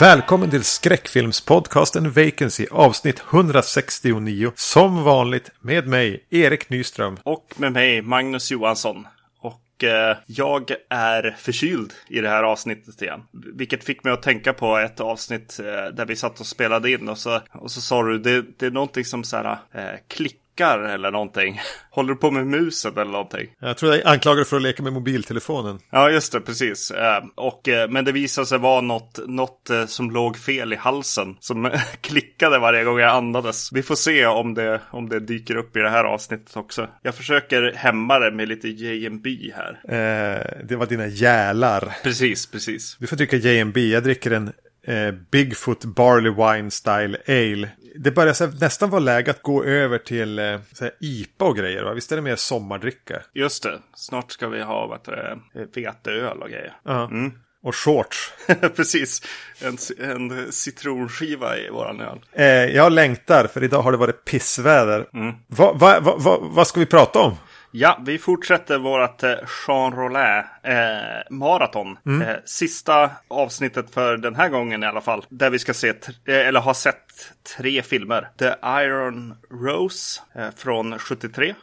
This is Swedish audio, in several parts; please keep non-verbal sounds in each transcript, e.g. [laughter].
Välkommen till skräckfilmspodcasten Vacancy avsnitt 169. Som vanligt med mig, Erik Nyström. Och med mig, Magnus Johansson. Och eh, jag är förkyld i det här avsnittet igen. Vilket fick mig att tänka på ett avsnitt eh, där vi satt och spelade in. Och så, och så sa du, det, det är någonting som så här, eh, klick eller någonting. [laughs] Håller du på med musen eller någonting? Jag tror jag anklagar för att leka med mobiltelefonen. Ja, just det, precis. Eh, och, eh, men det visade sig vara något, något eh, som låg fel i halsen. Som [laughs] klickade varje gång jag andades. Vi får se om det, om det dyker upp i det här avsnittet också. Jag försöker hämma det med lite JMB här. Eh, det var dina jälar. Precis, precis. Du får dricka JMB. Jag dricker en eh, Bigfoot Barley Wine Style Ale det börjar så nästan vara läge att gå över till eh, så här, IPA och grejer. Va? Visst är det mer sommardricka? Just det. Snart ska vi ha vad det, veteöl och grejer. Ja. Mm. Och shorts. [laughs] Precis. En, en citronskiva i våran öl. Eh, jag längtar för idag har det varit pissväder. Mm. Vad va, va, va, ska vi prata om? Ja, vi fortsätter vårt eh, Jean Rollet eh, maraton. Mm. Eh, sista avsnittet för den här gången i alla fall. Där vi ska se, eh, eller ha sett tre filmer. The Iron Rose eh, från 73.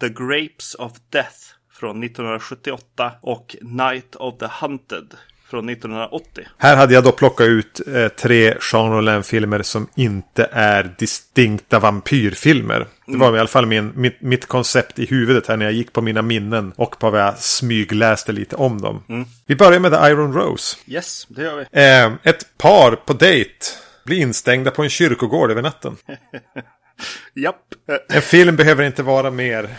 The, Grapes of Death från 1978 och Night of the Hunted från 1980. Här hade jag då plockat ut eh, tre Jean Rollin-filmer som inte är distinkta vampyrfilmer. Det var i alla fall min, mitt, mitt, koncept i huvudet här när jag gick på mina minnen och på vad jag smygläste lite om dem. Mm. Vi börjar med The Iron Rose. Yes, det gör vi. Eh, ett par på dejt blir instängda på en kyrkogård över natten. [laughs] Japp. En film behöver inte vara mer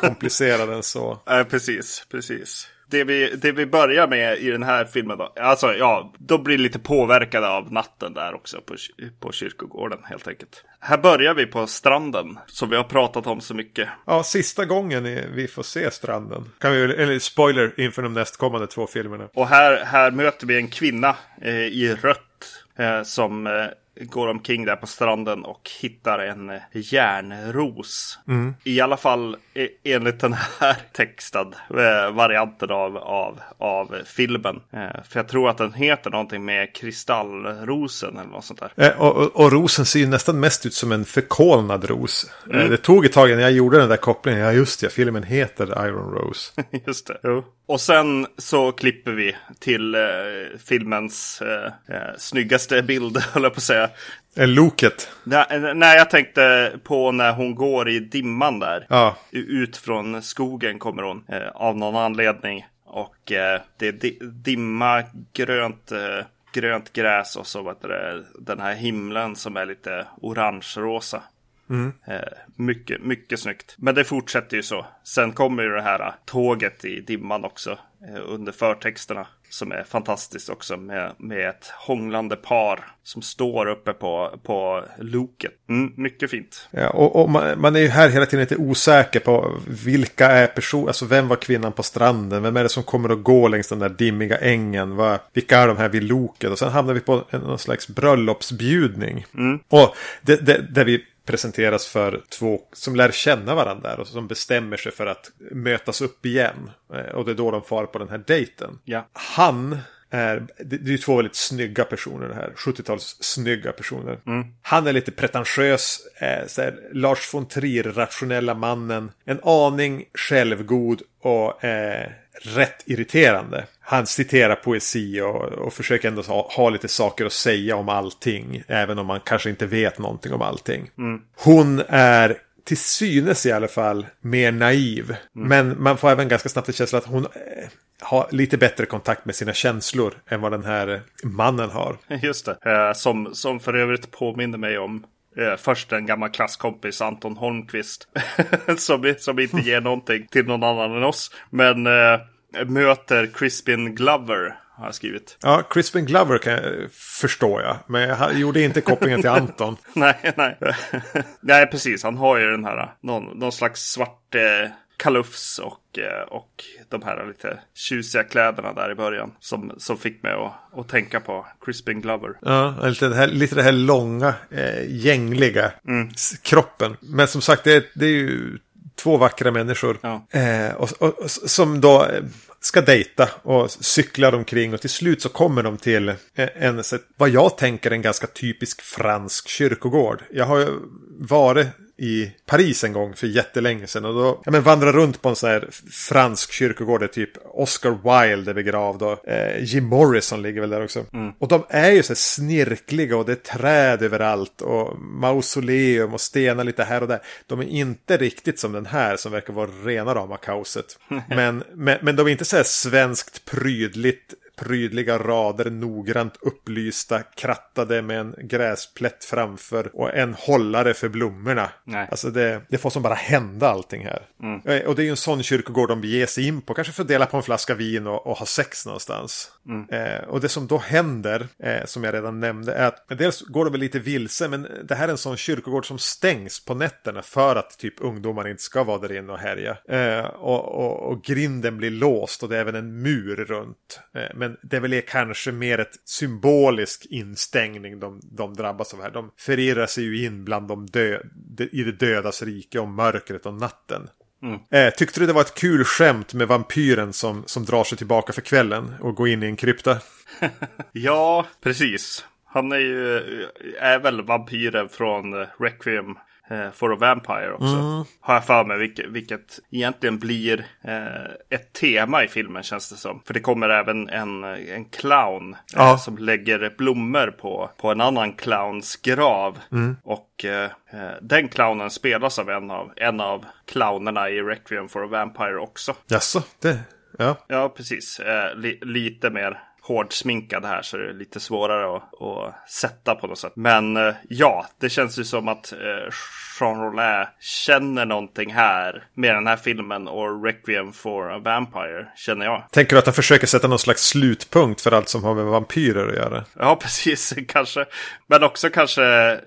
komplicerad än så. [laughs] Eh, precis, precis det vi, det vi börjar med i den här filmen då. Alltså ja, då blir lite påverkade av natten där också på, på kyrkogården helt enkelt. Här börjar vi på stranden som vi har pratat om så mycket. Ja, sista gången vi får se stranden. Kan vi, eller spoiler inför de nästkommande två filmerna. Och här, här möter vi en kvinna eh, i rött som eh, går omkring där på stranden och hittar en eh, järnros. Mm. I alla fall enligt den här [laughs] textad eh, varianten av, av, av filmen. Eh, för jag tror att den heter någonting med kristallrosen eller något sånt där. Och, och, och rosen ser ju nästan mest ut som en förkolnad ros. Mm. Det tog ett tag innan jag gjorde den där kopplingen. Ja just det, filmen heter Iron Rose. [laughs] just det. Jo. Och sen så klipper vi till eh, filmens eh, snyggaste bild, [laughs] höll jag på att säga. Loket? Nej, nej, jag tänkte på när hon går i dimman där. Ja. Ut från skogen kommer hon eh, av någon anledning. Och eh, det är di dimma, grönt, eh, grönt gräs och så vet du, den här himlen som är lite orange-rosa. Mm. Eh, mycket, mycket snyggt. Men det fortsätter ju så. Sen kommer ju det här tåget i dimman också eh, under förtexterna. Som är fantastiskt också med, med ett hånglande par som står uppe på, på loket. Mm, mycket fint. Ja, och, och man, man, är ju här hela tiden lite osäker på vilka är personer, alltså vem var kvinnan på stranden? Vem är det som kommer att gå längs den där dimmiga ängen? Va, vilka är de här vid loket? Och sen hamnar vi på en, någon slags bröllopsbjudning. Mm. Och det, det, där vi presenteras för två som lär känna varandra och som bestämmer sig för att mötas upp igen. Eh, och det är då de far på den här dejten. Ja. Han är, det är två väldigt snygga personer det här. 70-tals snygga personer. Mm. Han är lite pretentiös, eh, Lars von Trier, rationella mannen. En aning självgod och eh, rätt irriterande. Han citerar poesi och, och försöker ändå ha, ha, lite saker att säga om allting. Även om man kanske inte vet någonting om allting. Mm. Hon är till synes i alla fall mer naiv. Mm. Men man får även ganska snabbt en känsla att hon eh, har lite bättre kontakt med sina känslor än vad den här mannen har. [laughs] Just det, eh, som, som för övrigt påminner mig om Eh, först en gammal klasskompis, Anton Holmqvist, [laughs] som, som inte ger någonting till någon annan än oss. Men eh, möter Crispin Glover, har jag skrivit. Ja, Crispin Glover kan jag, förstår jag. Men jag gjorde inte kopplingen till Anton. [laughs] nej, nej. [laughs] nej, precis. Han har ju den här, någon, någon slags svart... Eh, kalufs och, eh, och de här lite tjusiga kläderna där i början. Som, som fick mig att, att tänka på Crispin Glover. Ja, lite det här, lite det här långa, eh, gängliga mm. kroppen. Men som sagt, det, det är ju två vackra människor. Ja. Eh, och, och, som då ska dejta och cyklar omkring och till slut så kommer de till en, en vad jag tänker en ganska typisk fransk kyrkogård. Jag har varit i Paris en gång för jättelänge sedan. Och då ja, men vandrar runt på en sån här fransk kyrkogård där typ Oscar Wilde är begravd och eh, Jim Morrison ligger väl där också. Mm. Och de är ju så här snirkliga och det är träd överallt och mausoleum och stenar lite här och där. De är inte riktigt som den här som verkar vara rena rama kaoset. [laughs] men, men, men de är inte så här svenskt prydligt prydliga rader noggrant upplysta, krattade med en gräsplätt framför och en hållare för blommorna. Nej. Alltså det, det får som bara hända allting här. Mm. Eh, och det är ju en sån kyrkogård de beger sig in på, kanske för att dela på en flaska vin och, och ha sex någonstans. Mm. Eh, och det som då händer, eh, som jag redan nämnde, är att dels går de väl lite vilse, men det här är en sån kyrkogård som stängs på nätterna för att typ ungdomar inte ska vara där inne och härja. Eh, och, och, och, grinden blir låst och det är även en mur runt. Eh, men det är väl kanske mer ett symbolisk instängning de, de drabbas av här. De förirrar sig ju in bland de dö, i det dödas rike och mörkret och natten. Mm. Eh, tyckte du det var ett kul skämt med vampyren som, som drar sig tillbaka för kvällen och går in i en krypta? [laughs] ja, precis. Han är ju är väl vampyren från Requiem eh, for a Vampire också. Mm. Har jag för mig, vilket, vilket egentligen blir eh, ett tema i filmen känns det som. För det kommer även en, en clown eh, ja. som lägger blommor på, på en annan clowns grav. Mm. Och eh, eh, den clownen spelas av en av, en av clownerna i Requiem for a Vampire också. Jaså, det... Ja, ja precis. Eh, li, lite mer hårdsminkad här så det är lite svårare att, att sätta på något sätt. Men eh, ja, det känns ju som att eh, Jean Rollin känner någonting här med den här filmen och Requiem for a Vampire, känner jag. Tänker du att han försöker sätta någon slags slutpunkt för allt som har med vampyrer att göra? Ja, [laughs] precis, kanske. Men också kanske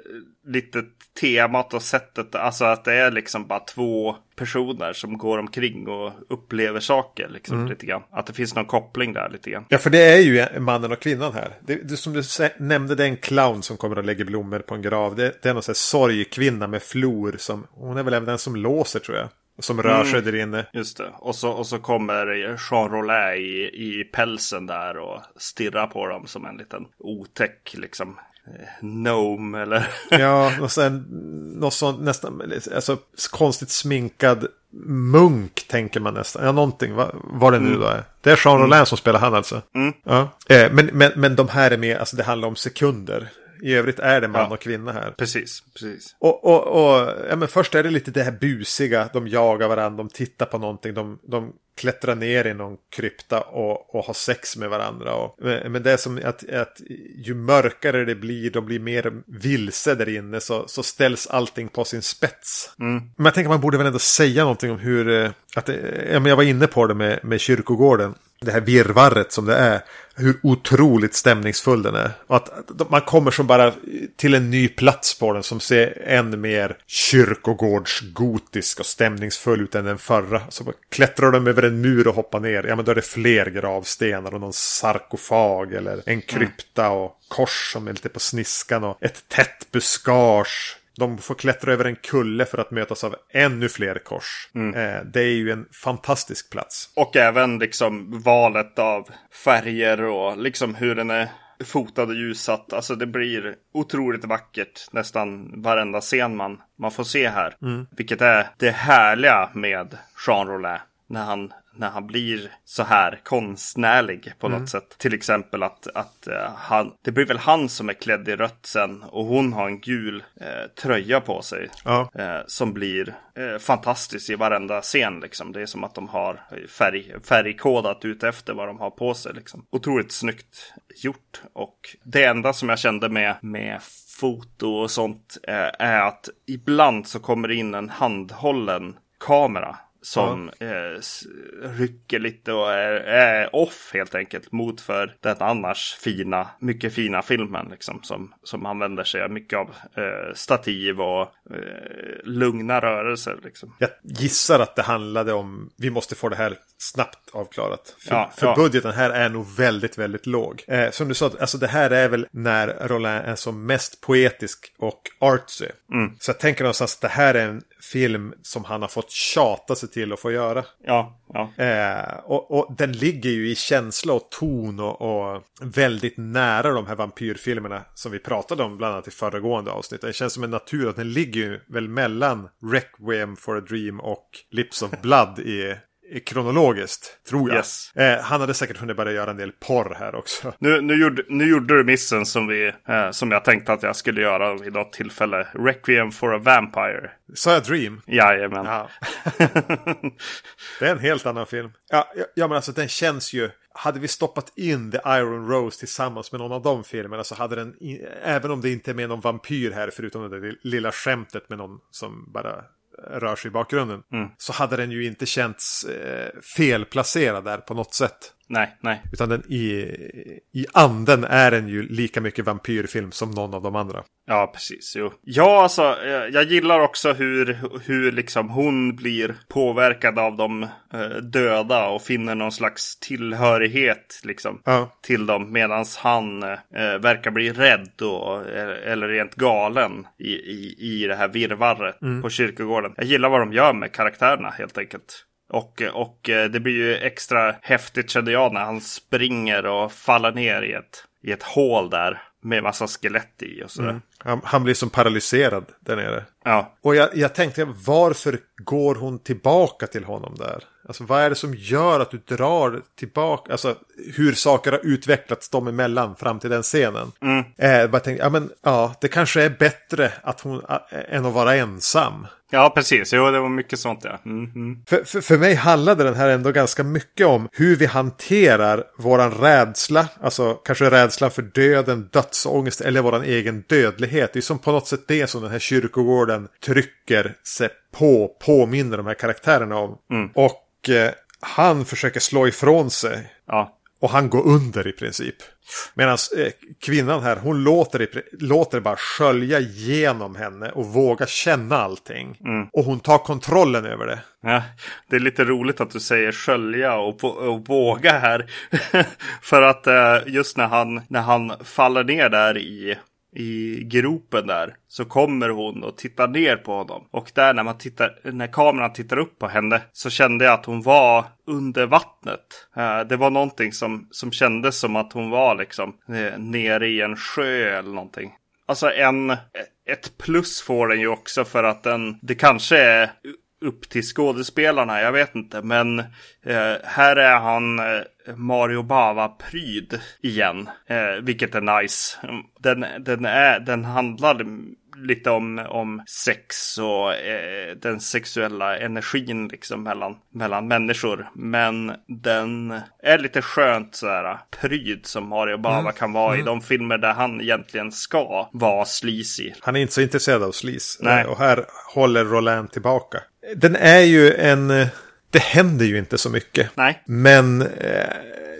lite temat och sättet, alltså att det är liksom bara två personer som går omkring och upplever saker liksom mm. lite grann. Att det finns någon koppling där lite grann. Ja, för det är ju mannen och kvinnan här. Det, det som du nämnde, det är en clown som kommer och lägger blommor på en grav. Det, det är någon sån här sorgkvinna med flor som, hon är väl även den som låser tror jag. Som rör mm, sig där inne. Just det. Och så, och så kommer Jean Rollet i, i pälsen där och stirrar på dem som en liten otäck liksom Gnome eller... [laughs] ja, och sen något sånt nästan, alltså konstigt sminkad munk tänker man nästan. Ja, någonting, vad, det nu mm. då är. Det är Jean Rollin mm. som spelar han alltså. Mm. Ja. Eh, men, men, men de här är med, alltså det handlar om sekunder. I övrigt är det man ja. och kvinna här. Precis, precis. Och, och, och ja, men först är det lite det här busiga. De jagar varandra, de tittar på någonting. De, de klättra ner i någon krypta och, och ha sex med varandra. Och, men det är som att, att ju mörkare det blir, de blir mer vilse där inne, så, så ställs allting på sin spets. Mm. Men jag tänker att man borde väl ändå säga någonting om hur, eh, att, ja, men jag var inne på det med, med kyrkogården det här virvarret som det är. Hur otroligt stämningsfull den är. Och att man kommer som bara till en ny plats på den som ser än mer kyrkogårdsgotisk och stämningsfull ut än den förra. Så klättrar de över en mur och hoppar ner. Ja men då är det fler gravstenar och någon sarkofag eller en krypta och kors som är lite på sniskan och ett tätt buskage de får klättra över en kulle för att mötas av ännu fler kors. Mm. Eh, det är ju en fantastisk plats. Och även liksom valet av färger och liksom hur den är fotad och ljussatt. Alltså det blir otroligt vackert nästan varenda scen man, man får se här. Mm. Vilket är det härliga med Jean Rollin. När han när han blir så här konstnärlig på något mm. sätt. Till exempel att, att uh, han, det blir väl han som är klädd i rött sen och hon har en gul uh, tröja på sig. Ja. Uh, som blir fantastisk i varenda scen liksom. Det är som att de har färg, färgkodat ut efter vad de har på sig liksom. Otroligt snyggt gjort och det enda som jag kände med, med foto och sånt är att ibland så kommer det in en handhållen kamera som ja. eh, rycker lite och är, är, off helt enkelt mot för den annars fina, mycket fina filmen liksom som, som använder sig mycket av eh, stativ och eh, lugna rörelser. Liksom. Jag gissar att det handlade om vi måste få det här snabbt avklarat. För, ja, för ja. budgeten här är nog väldigt, väldigt låg. Eh, som du sa, alltså det här är väl när Roland är som mest poetisk och artsy. Mm. Så jag tänker någonstans att det här är en film som han har fått tjata sig till att få göra. Ja, ja. Eh, och, och, den ligger ju i känsla och ton och, och, väldigt nära de här vampyrfilmerna som vi pratade om bland annat i föregående avsnitt. Det känns som en natur att den ligger ju väl mellan Requiem for a Dream och Lips of Blood i kronologiskt, tror jag. Yes. Eh, han hade säkert hunnit börja göra en del porr här också. Nu, nu, gjorde, nu gjorde du missen som, vi, eh, som jag tänkte att jag skulle göra vid något tillfälle. Requiem for a Vampire. Sa jag Dream? Jajamän. Ja. [laughs] det är en helt annan film. Ja, ja, ja, men alltså den känns ju... Hade vi stoppat in The Iron Rose tillsammans med någon av de filmerna så hade den, även om det inte är med någon vampyr här förutom det lilla skämtet med någon som bara rör sig i bakgrunden. Mm. Så hade den ju inte känts eh, felplacerad där på något sätt. Nej, nej. Utan den i, i anden är den ju lika mycket vampyrfilm som någon av de andra. Ja, precis. Jo. Ja, alltså, jag gillar också hur, hur liksom hon blir påverkad av de eh, döda och finner någon slags tillhörighet liksom, ja. till dem. Medan han eh, verkar bli rädd och, eller rent galen i, i, i det här virrvarret mm. på kyrkogården. Jag gillar vad de gör med karaktärerna helt enkelt. Och, och eh, det blir ju extra häftigt kände jag när han springer och faller ner i ett, i ett hål där med massa skelett i och sådär. Mm. Han, han, blir som paralyserad där nere. Ja. Och jag, jag tänkte, varför går hon tillbaka till honom där? Alltså vad är det som gör att du drar tillbaka? Alltså hur saker har utvecklats dem emellan fram till den scenen. Mm. Eh, bara tänkte, ja men ja, det kanske är bättre att hon, än att vara ensam. Ja, precis. Jo, det var mycket sånt ja. Mm, mm. För, för, för mig handlade den här ändå ganska mycket om hur vi hanterar våran rädsla. Alltså kanske rädsla för döden, dödsångest eller våran egen dödlighet. Det är som på något sätt det som den här kyrkogården trycker sig på, påminner de här karaktärerna om. Mm. Och eh, han försöker slå ifrån sig. Ja. Och han går under i princip. Medan eh, kvinnan här, hon låter, låter bara skölja genom henne och våga känna allting. Mm. Och hon tar kontrollen över det. Ja, det är lite roligt att du säger skölja och, och våga här. [laughs] För att eh, just när han, när han faller ner där i i gropen där så kommer hon och tittar ner på honom. Och där när man tittar, när kameran tittar upp på henne så kände jag att hon var under vattnet. Eh, det var någonting som, som kändes som att hon var liksom eh, nere i en sjö eller någonting. Alltså en, ett plus får den ju också för att den, det kanske är upp till skådespelarna, jag vet inte. Men eh, här är han eh, Mario Bava-pryd igen, eh, vilket är nice. Den, den, är, den handlar lite om, om sex och eh, den sexuella energin liksom mellan, mellan människor. Men den är lite skönt sådär pryd som Mario Bava mm. kan vara mm. i de filmer där han egentligen ska vara sleazy. Han är inte så intresserad av sleaze. Nej. Och här håller Roland tillbaka. Den är ju en... Det händer ju inte så mycket. Nej. Men eh,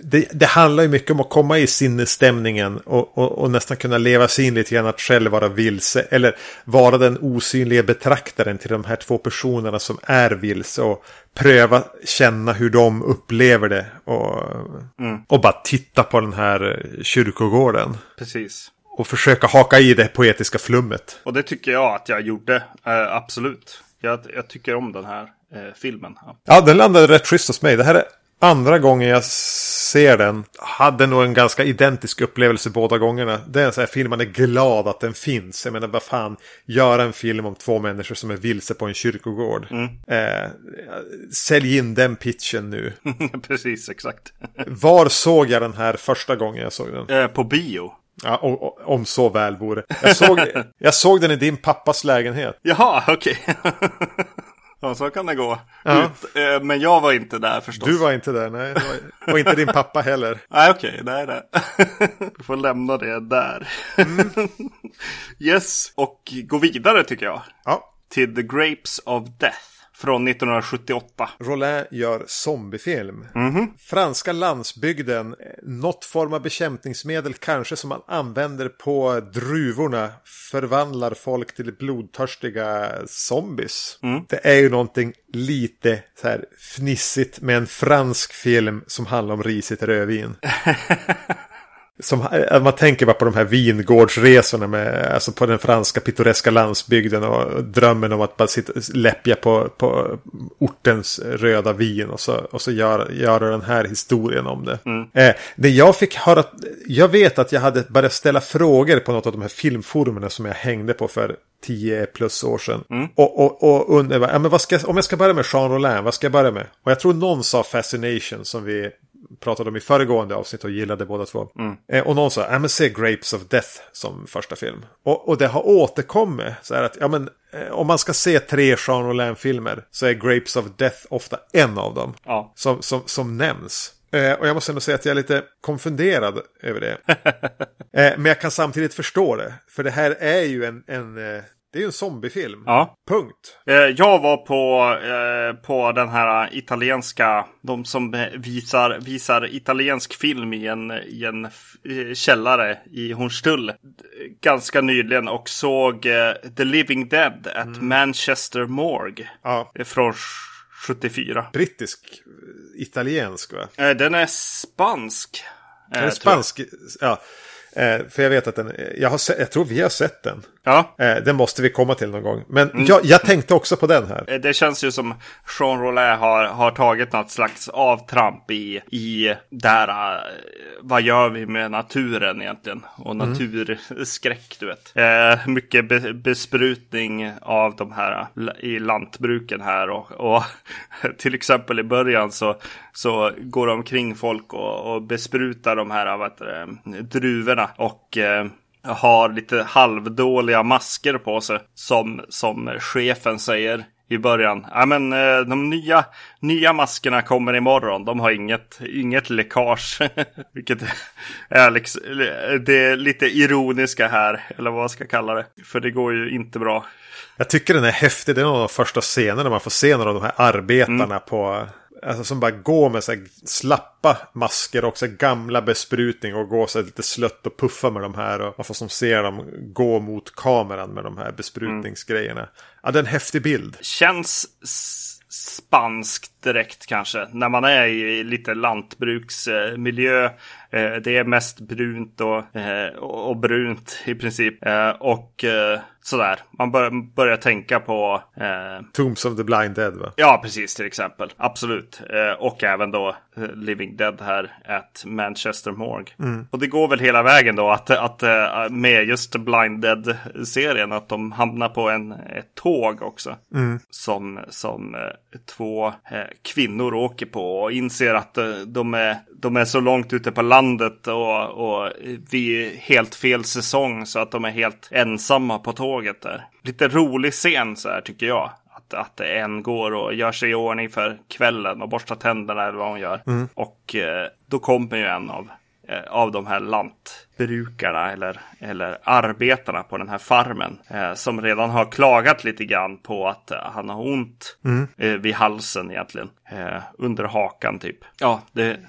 det, det, handlar ju mycket om att komma i sinnesstämningen och, och, och, nästan kunna leva sig in lite grann att själv vara vilse. Eller vara den osynliga betraktaren till de här två personerna som är vilse. Och pröva känna hur de upplever det. Och, mm. och bara titta på den här kyrkogården. Precis. Och försöka haka i det poetiska flummet. Och det tycker jag att jag gjorde, äh, absolut. Jag, jag, tycker om den här eh, filmen. Ja. ja, den landade rätt schysst hos mig. Det här är andra gången jag ser den. Hade nog en ganska identisk upplevelse båda gångerna. Det är en sån här film man är glad att den finns. Jag menar vad fan. Göra en film om två människor som är vilse på en kyrkogård. Mm. Eh, sälj in den pitchen nu. [laughs] Precis, exakt. Var såg jag den här första gången jag såg den? Eh, på bio. Ja, och, och, om så väl vore. Jag såg, [laughs] jag såg den i din pappas lägenhet. Jaha, okej. Okay. [laughs] ja, så kan det gå. Ja. Ut, eh, men jag var inte där förstås. Du var inte där, nej. Och inte din pappa heller. [laughs] nej, okej, okay, nej, nej. Vi får lämna det där. Mm. yes, och gå vidare tycker jag. Ja. Till The Grapes of Death. Från 1978. Rollin gör zombiefilm. Mm -hmm. Franska landsbygden, något form av bekämpningsmedel kanske som man använder på druvorna förvandlar folk till blodtörstiga zombies. Mm. Det är ju någonting lite så här fnissigt med en fransk film som handlar om risigt rödvin. [laughs] som, eh, man tänker bara på de här vingårdsresorna med, alltså på den franska pittoreska landsbygden och drömmen om att bara sitta, läppja på, på ortens röda vin och så, och så göra gör den här historien om det. Mm. Eh, det jag fick höra, jag vet att jag hade börjat ställa frågor på något av de här filmforumen som jag hängde på för 10 plus år sedan. Mm. Och, och, och undrar, ja, men vad ska, om jag ska börja med Jean Rollin, vad ska jag börja med? Och jag tror någon sa Fascination som vi pratade om i föregående avsnitt och gillade båda två. Mm. Eh, och någon sa, ja men se Grapes of Death som första film. Och, och det har återkommit så här att, ja men eh, om man ska se tre Jean Rollin-filmer så är Grapes of Death ofta en av dem. Ja. Som, som, som nämns. Eh, och jag måste ändå säga att jag är lite konfunderad över det. [laughs] eh, men jag kan samtidigt förstå det. För det här är ju en, en eh, det är ju en zombiefilm. Ja. Punkt. Eh, jag var på, eh, på den här italienska, de som visar, visar italiensk film i en, i en källare i Hornstull ganska nyligen och såg The Living Dead at mm. Manchester Morgue. Ja. Från 74. Brittisk, italiensk va? Den är spansk. Är det spansk? Ja. Eh, för jag vet att den, jag, har jag tror vi har sett den. Ja. Eh, den måste vi komma till någon gång. Men mm. jag, jag, tänkte också på den här. Eh, det känns ju som Jean Rollet har, har tagit något slags avtramp i, i där, uh, vad gör vi med naturen egentligen? Och mm. naturskräck, du vet. Eh, mycket be, besprutning av de här i lantbruken här. Och, och [laughs] till exempel i början så, så går de omkring folk och, och besprutar de här vad heter det, druvorna. Och eh, har lite halvdåliga masker på sig. Som, som chefen säger i början. Ja, men eh, de nya, nya maskerna kommer imorgon. De har inget, inget läckage. [laughs] Vilket är liksom, det är lite ironiska här. Eller vad man ska kalla det. För det går ju inte bra. Jag tycker den är häftig. Det är en av de första scenerna man får se av de här arbetarna mm. på Alltså som bara går med så här slappa masker och så gamla besprutning och går så här lite slött och puffar med de här. Och man får som ser dem gå mot kameran med de här besprutningsgrejerna. Mm. Ja, det är en häftig bild. Känns spanskt direkt kanske. När man är i lite lantbruksmiljö. Eh, det är mest brunt och, eh, och brunt i princip. Eh, och sådär. Man bör, börjar tänka på... Eh... Tombs of the Blind Dead va? Ja, precis till exempel. Absolut. Eh, och även då eh, Living Dead här at Manchester Morgue. Mm. Och det går väl hela vägen då att, att eh, med just Blind Dead-serien att de hamnar på en, ett tåg också. Mm. Som, som två kvinnor åker på och inser att de är, de är så långt ute på landet och, och vid helt fel säsong så att de är helt ensamma på tåg tåget där. Lite rolig scen så här tycker jag. Att, att en går och gör sig i ordning för kvällen och borstar tänderna eller vad hon gör. Mm. Och eh, då kommer ju en av, eh, av de här lantbrukarna eller, eller arbetarna på den här farmen. Eh, som redan har klagat lite grann på att han har ont mm. Vid halsen egentligen. Under hakan typ. Ja, det,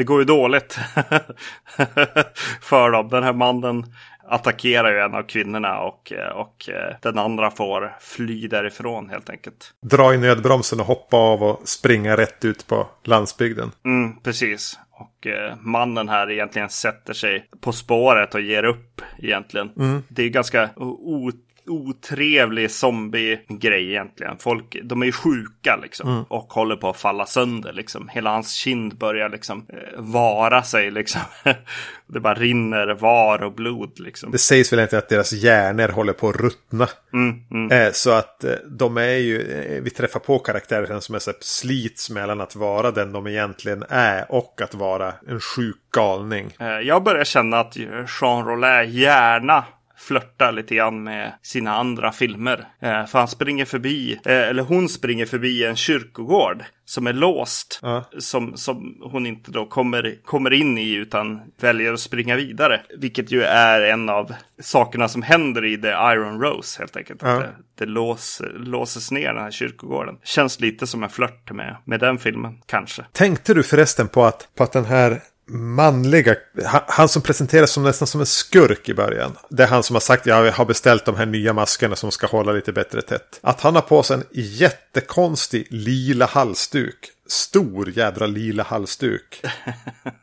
det går ju dåligt [laughs] för dem. Den här mannen attackerar ju en av kvinnorna och, och eh, den andra får fly därifrån helt enkelt. Dra i nödbromsen och hoppa av och springa rätt ut på landsbygden. Mm, precis. Och eh, mannen här egentligen sätter sig på spåret och ger upp egentligen. Mm. Det är ganska otrevlig zombie-grej egentligen. Folk, de är ju sjuka liksom. Mm. Och håller på att falla sönder liksom. Hela hans kind börjar liksom eh, vara sig liksom. [laughs] det bara rinner var och blod liksom. Det sägs väl inte att deras hjärnor håller på att ruttna. Mm, mm. Eh, så att eh, de är ju, eh, vi träffar på karaktärer som är så slits mellan att vara den de egentligen är och att vara en sjuk galning. Eh, jag börjar känna att Jean Rollet gärna flörtar lite grann med sina andra filmer. Eh, för han springer förbi, eh, eller hon springer förbi en kyrkogård som är låst. Ja. Som, som hon inte då kommer, kommer in i utan väljer att springa vidare. Vilket ju är en av sakerna som händer i The Iron Rose helt enkelt. Ja. det, det lås, låses ner den här kyrkogården. Känns lite som en flört med, med den filmen, kanske. Tänkte du förresten på att, på att den här manliga, han, som presenteras som nästan som en skurk i början. Det är han som har sagt jag har beställt de här nya maskerna som ska hålla lite bättre tätt. Att han har på sig en jättekonstig lila halsduk. Stor jädra lila halsduk.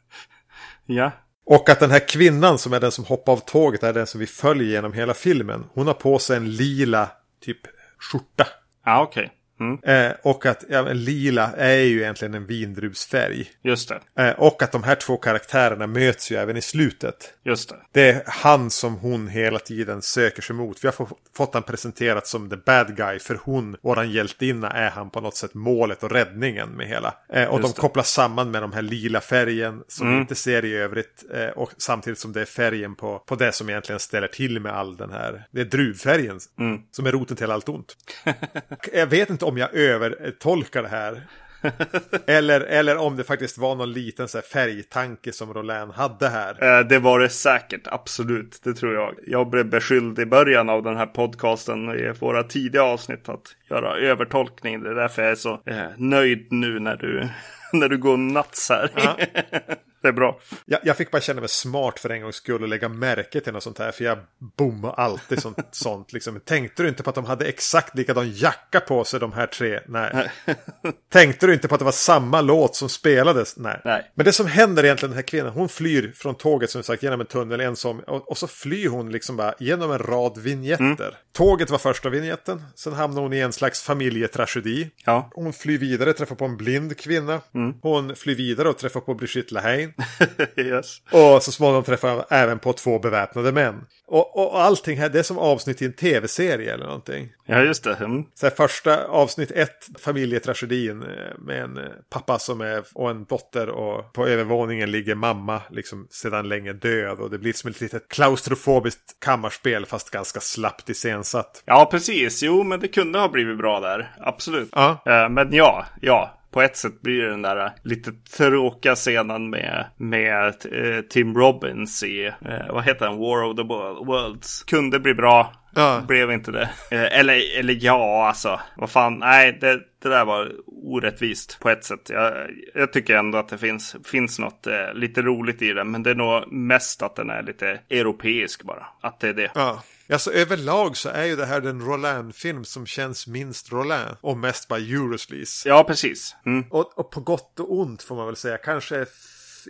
[laughs] ja. Och att den här kvinnan som är den som hoppar av tåget är den som vi följer genom hela filmen. Hon har på sig en lila typ skjorta. Ja, okej. Okay. Mm. Eh, och att ja, lila är ju egentligen en vindruvsfärg. Just det. Eh, och att de här två karaktärerna möts ju även i slutet. Just det. Det är han som hon hela tiden söker sig mot. Vi har fått han presenterat som the bad guy. För hon, våran hjältinna, är han på något sätt målet och räddningen med hela. Eh, och Just de kopplas samman med de här lila färgen som mm. vi inte ser i övrigt. Eh, och samtidigt som det är färgen på, på det som egentligen ställer till med all den här. Det är druvfärgen mm. som är roten till allt ont. [laughs] Jag vet inte om jag övertolkar det här. [laughs] eller, eller om det faktiskt var någon liten så här, färgtanke som Roland hade här. Eh, det var det säkert, absolut. Det tror jag. Jag blev beskylld i början av den här podcasten i våra tidiga avsnitt att göra övertolkning. Det är därför jag är så eh, nöjd nu när du, [laughs] när du går nuts här. [laughs] Det är bra. Jag, jag, fick bara känna mig smart för en gångs skull och lägga märke till något sånt här. För jag bommar alltid sånt. [laughs] sånt liksom. Tänkte du inte på att de hade exakt likadan jacka på sig de här tre? Nej. [laughs] Tänkte du inte på att det var samma låt som spelades? Nej. Nej. Men det som händer egentligen den här kvinnan. Hon flyr från tåget som sagt genom en tunnel. En som, och, och så flyr hon liksom bara genom en rad vignetter. Mm. Tåget var första vignetten. Sen hamnar hon i en slags familjetragedi. Ja. Hon flyr vidare, träffar på en blind kvinna. Mm. Hon flyr vidare och träffar på Brigitte Lahaye. [laughs] yes. Och så småningom träffar han även på två beväpnade män. Och, och, allting här, det är som avsnitt i en tv-serie eller någonting. Ja, just det. Mm. Så första avsnitt ett, familjetragedin eh, med en eh, pappa som är och en dotter och på övervåningen ligger mamma liksom sedan länge död och det blir som ett litet klaustrofobiskt kammarspel fast ganska slappt iscensatt. Ja, precis. Jo, men det kunde ha blivit bra där. Absolut. Ja. Uh, men ja, ja, på ett sätt blir det den där lite tråkiga scenen med, med eh, Tim Robbins i, eh, vad heter den, War of the Worlds. Kunde bli bra, ja. blev inte det. Eh, eller, eller ja, alltså, vad fan, nej, det, det där var orättvist på ett sätt. Jag, jag tycker ändå att det finns, finns något eh, lite roligt i den, men det är nog mest att den är lite europeisk bara. Att det är det. Ja. Alltså överlag så är ju det här den Roland-film som känns minst Roland och mest bara Eurosleaze. Ja, precis. Mm. Och, och, på gott och ont får man väl säga. Kanske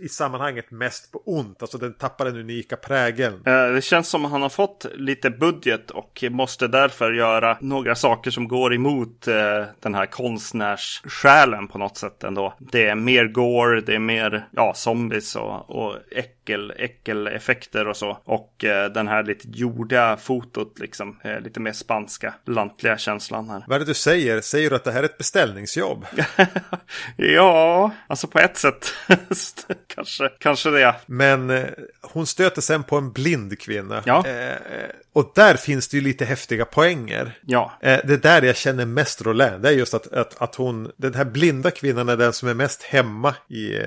i sammanhanget mest på ont. Alltså den tappar den unika prägeln. Eh, det känns som att han har fått lite budget och måste därför göra några saker som går emot eh, den här konstnärssjälen på något sätt ändå. Det är mer gore, det är mer ja, zombies och, och äckel, äckeleffekter och så. Och eh, den här lite jordiga fotot liksom. lite mer spanska, lantliga känslan här. Vad är det du säger? Säger du att det här är ett beställningsjobb? [laughs] ja, alltså på ett sätt. [laughs] kanske, kanske det. Men eh, hon stöter sen på en blind kvinna. Ja. Eh, och där finns det ju lite häftiga poänger. Ja. Eh, det där jag känner mest Roland. Det är just att, att, att hon, den här blinda kvinnan är den som är mest hemma i...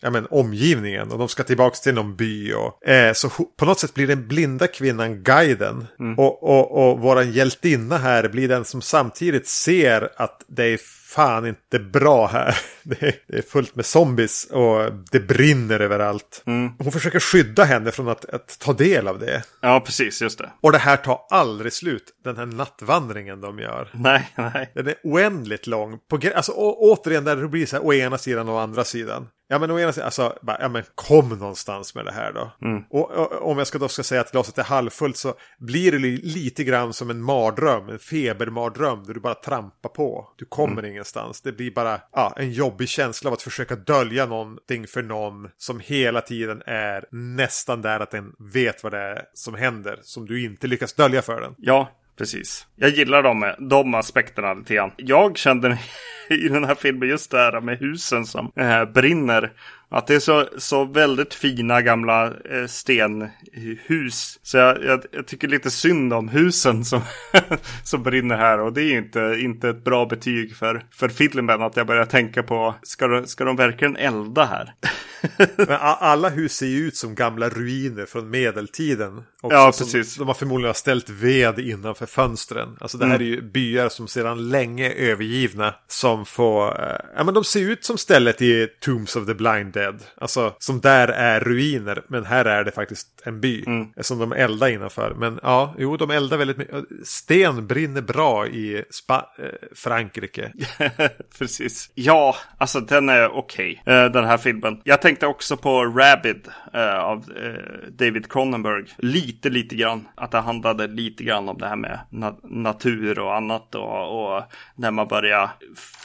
Ja, men, omgivningen och de ska tillbaka till någon by. Och, eh, så på något sätt blir den blinda kvinnan guiden. Mm. Och, och, och våran hjältinna här blir den som samtidigt ser att det är fan inte bra här. [laughs] Det är, det är fullt med zombies och det brinner överallt. Mm. Hon försöker skydda henne från att, att, ta del av det. Ja, precis, just det. Och det här tar aldrig slut, den här nattvandringen de gör. Nej, nej. Den är oändligt lång. På, alltså, å, återigen där det blir så här å ena sidan och å andra sidan. Ja men å ena sidan, alltså, bara, ja men kom någonstans med det här då. Mm. Och, och, om jag ska då ska säga att glaset är halvfullt så blir det lite grann som en mardröm, en febermardröm där du bara trampar på. Du kommer mm. ingenstans. Det blir bara ja, en jobbig känsla av att försöka dölja någonting för någon som hela tiden är nästan där att den vet vad det är som händer, som du inte lyckas dölja för den. Ja, Precis. Jag gillar de, de aspekterna lite grann. Jag kände [laughs] i den här filmen just det här med husen som eh, brinner. Att det är så, så väldigt fina gamla eh, stenhus. Så jag, jag, jag, tycker lite synd om husen som, [laughs] som brinner här. Och det är inte, inte ett bra betyg för, för filmen att jag börjar tänka på, ska, ska de verkligen elda här? [laughs] Men alla hus ser ju ut som gamla ruiner från medeltiden. Ja, precis. De har förmodligen ställt ved innanför fönstren. Alltså det här mm. är ju byar som sedan länge är övergivna. Som får, eh, ja men de ser ut som stället i Tombs of the Blind Dead. Alltså som där är ruiner. Men här är det faktiskt en by. Mm. Som de eldar innanför. Men ja, jo de eldar väldigt mycket. Sten brinner bra i Spa äh, Frankrike. [laughs] precis. Ja, alltså den är okej. Okay. Den här filmen. Jag tänkte också på Rabid uh, av uh, David Cronenberg. Lite, lite grann. Att det handlade lite grann om det här med na natur och annat. Och, och när man börjar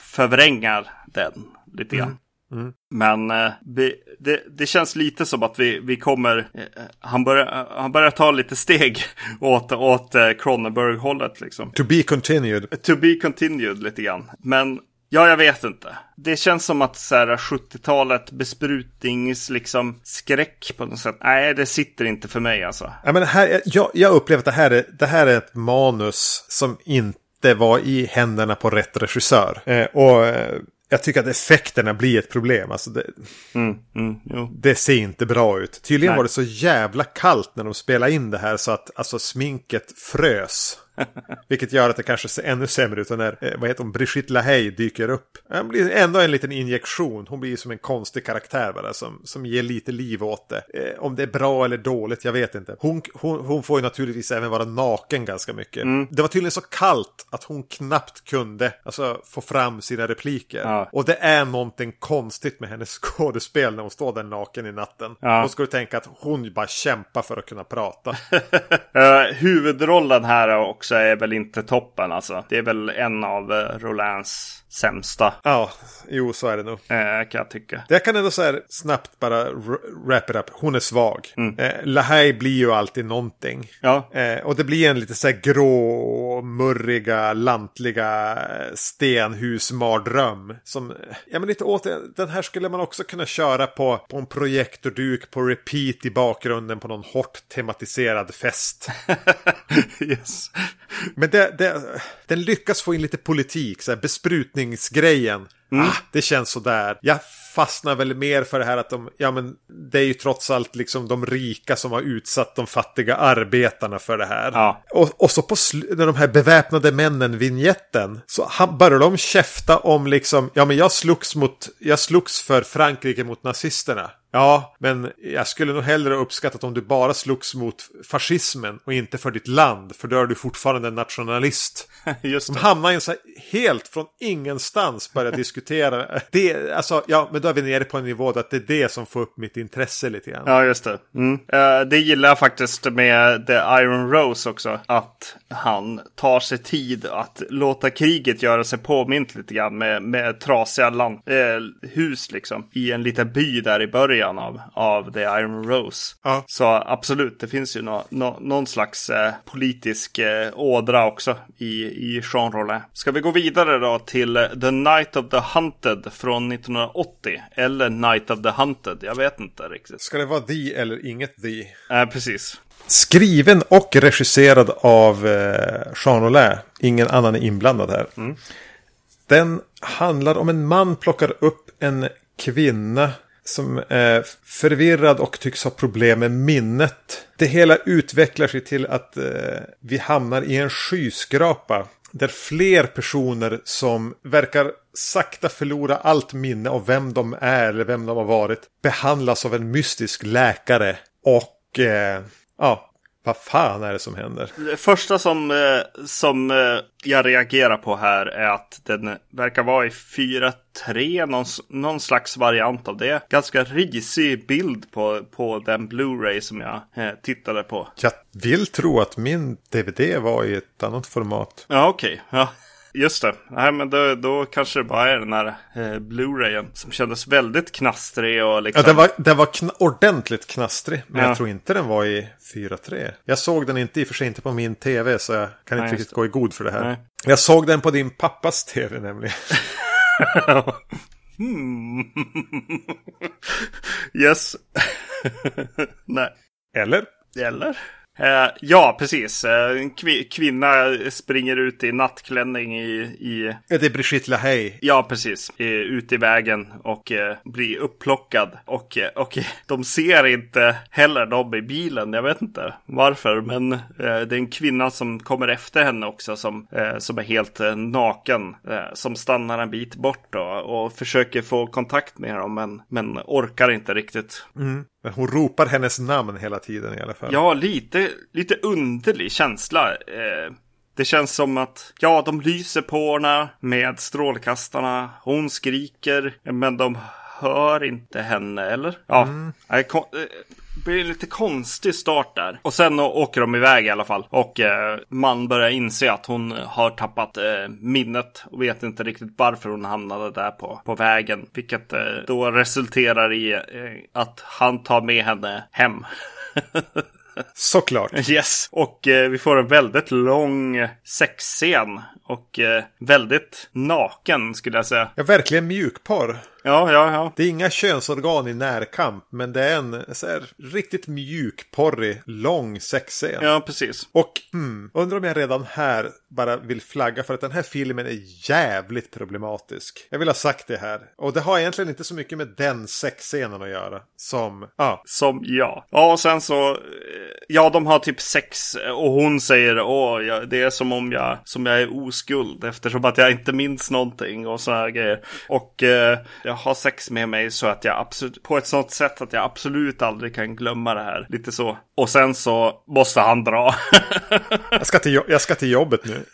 förvränga den lite grann. Mm. Mm. Men eh, vi, det, det, känns lite som att vi, vi kommer, eh, han, börjar, han börjar ta lite steg [laughs] åt, åt eh, Cronenberg-hållet liksom. To be continued. To be continued lite grann. Men Ja, jag vet inte. Det känns som att så här 70-talet besprutnings liksom skräck på något sätt. Nej, det sitter inte för mig alltså. Ja, men här, jag, jag upplever att det här, är, det här är ett manus som inte var i händerna på rätt regissör. Eh, och eh, jag tycker att effekterna blir ett problem. Alltså det, mm, mm, det ser inte bra ut. Tydligen Nej. var det så jävla kallt när de spelade in det här så att alltså, sminket frös. [laughs] Vilket gör att det kanske ser ännu sämre ut när eh, vad heter hon, Brigitte LaHaye dyker upp. Det blir ändå en liten injektion. Hon blir som en konstig karaktär bara som, som ger lite liv åt det. Eh, om det är bra eller dåligt, jag vet inte. Hon, hon, hon får ju naturligtvis även vara naken ganska mycket. Mm. Det var tydligen så kallt att hon knappt kunde alltså, få fram sina repliker. Ja. Och det är någonting konstigt med hennes [laughs] skådespel när hon står där naken i natten. Ja. Då ska du tänka att hon bara kämpar för att kunna prata. uh, [laughs] huvudrollen här också också är väl inte toppen alltså. Det är väl en av eh, Rolands sämsta. Ja, jo så är det nog. Eh, kan jag tycka. Jag kan ändå så snabbt bara wrap it up. Hon är svag. Mm. Eh, Lahaj blir ju alltid någonting. Ja. Eh, och det blir en lite så här grå, murriga, lantliga stenhusmardröm. Som, ja men lite åt den här skulle man också kunna köra på, på en projektorduk på repeat i bakgrunden på någon hårt tematiserad fest. [laughs] yes. Men det, det, den lyckas få in lite politik, så här besprutningsgrejen. Mm. Ah, det känns sådär. Jag fastnar väl mer för det här att de, ja men det är ju trots allt liksom de rika som har utsatt de fattiga arbetarna för det här. Ja. Och, och så på när de här beväpnade männen vignetten så börjar de käfta om liksom, ja men jag slogs mot, jag slogs för Frankrike mot nazisterna. Ja, men jag skulle nog hellre uppskattat om du bara slogs mot fascismen och inte för ditt land. För då är du fortfarande en nationalist. [laughs] Just det. De hamnar i en så här, helt från ingenstans börjar [laughs] diskutera. Det, alltså, ja, men då är vi nere på en nivå där det är det som får upp mitt intresse lite grann. Ja, just det. Mm. Uh, det gillar jag faktiskt med The Iron Rose också. Att han tar sig tid att låta kriget göra sig påmint lite grann med, med trasiga land, äh, hus liksom. I en liten by där i början av, av The Iron Rose. Ja. Så absolut, det finns ju no, no, någon slags eh, politisk eh, ådra också i, i Jean Rollin. Ska vi gå vidare då till The Night of the Hunted från 1980? Eller Night of the Hunted, jag vet inte riktigt. Ska det vara The eller inget The? Eh, precis. Skriven och regisserad av eh, Jean Rollin. Ingen annan är inblandad här. Mm. Den handlar om en man plockar upp en kvinna som är förvirrad och tycks ha problem med minnet. Det hela utvecklar sig till att eh, vi hamnar i en skyskrapa. Där fler personer som verkar sakta förlora allt minne av vem de är eller vem de har varit behandlas av en mystisk läkare. Och eh, ja, vad fan är det som händer? Det första som, eh, som eh, jag reagerar på här är att den verkar vara i 4.3, någon, någon slags variant av det. Ganska risig bild på, på den Blu-ray som jag eh, tittade på. Jag vill tro att min DVD var i ett annat format. Ja, okej. Okay. Ja. Just det. Nej, men då, då kanske det bara är den här eh, Blu-rayen som kändes väldigt knastrig och liksom. Ja, den var, den var kn ordentligt knastrig. Men ja. jag tror inte den var i 4.3. Jag såg den inte i och för sig inte på min tv så jag kan Nej, inte riktigt gå i god för det här. Nej. Jag såg den på din pappas tv nämligen. [laughs] hmm. [laughs] yes. [laughs] Nej. Eller? Eller? Eh, ja, precis. Eh, en kv kvinna springer ut i nattklänning i... i... Det är Brigitte LaHaye. Ja, precis. I, ut i vägen och eh, blir upplockad. Och, eh, och [laughs] de ser inte heller dem i bilen. Jag vet inte varför. Men eh, det är en kvinna som kommer efter henne också som, eh, som är helt naken. som stannar en bit bort då, och försöker få kontakt med dem men, men orkar inte riktigt. Mm. Men hon ropar hennes namn hela tiden i alla fall. Ja, lite, lite underlig känsla. Eh, det känns som att, ja, de lyser på henne med strålkastarna. Hon skriker, men de hör inte henne, eller? Ja, mm. Det blir en lite konstig start där. Och sen åker de iväg i alla fall. Och eh, man börjar inse att hon har tappat eh, minnet och vet inte riktigt varför hon hamnade där på, på vägen. Vilket eh, då resulterar i att han tar med henne hem. [laughs] Såklart. Yes, och eh, vi får en väldigt lång sexscen. Och eh, väldigt naken skulle jag säga. Ja, verkligen mjukporr. Ja, ja, ja. Det är inga könsorgan i närkamp, men det är en så här, riktigt mjukporrig, lång sexscen. Ja, precis. Och mm, undrar om jag redan här bara vill flagga för att den här filmen är jävligt problematisk. Jag vill ha sagt det här. Och det har egentligen inte så mycket med den sexscenen att göra. Som, ja. Som, ja. Ja, och sen så, eh, ja, de har typ sex och hon säger, åh, ja, det är som om jag, som jag är oskuld eftersom att jag inte minns någonting och så här grejer. Och eh, jag har sex med mig så att jag absolut, på ett sånt sätt att jag absolut aldrig kan glömma det här. Lite så. Och sen så måste han dra. [laughs] jag, ska till, jag ska till jobbet nu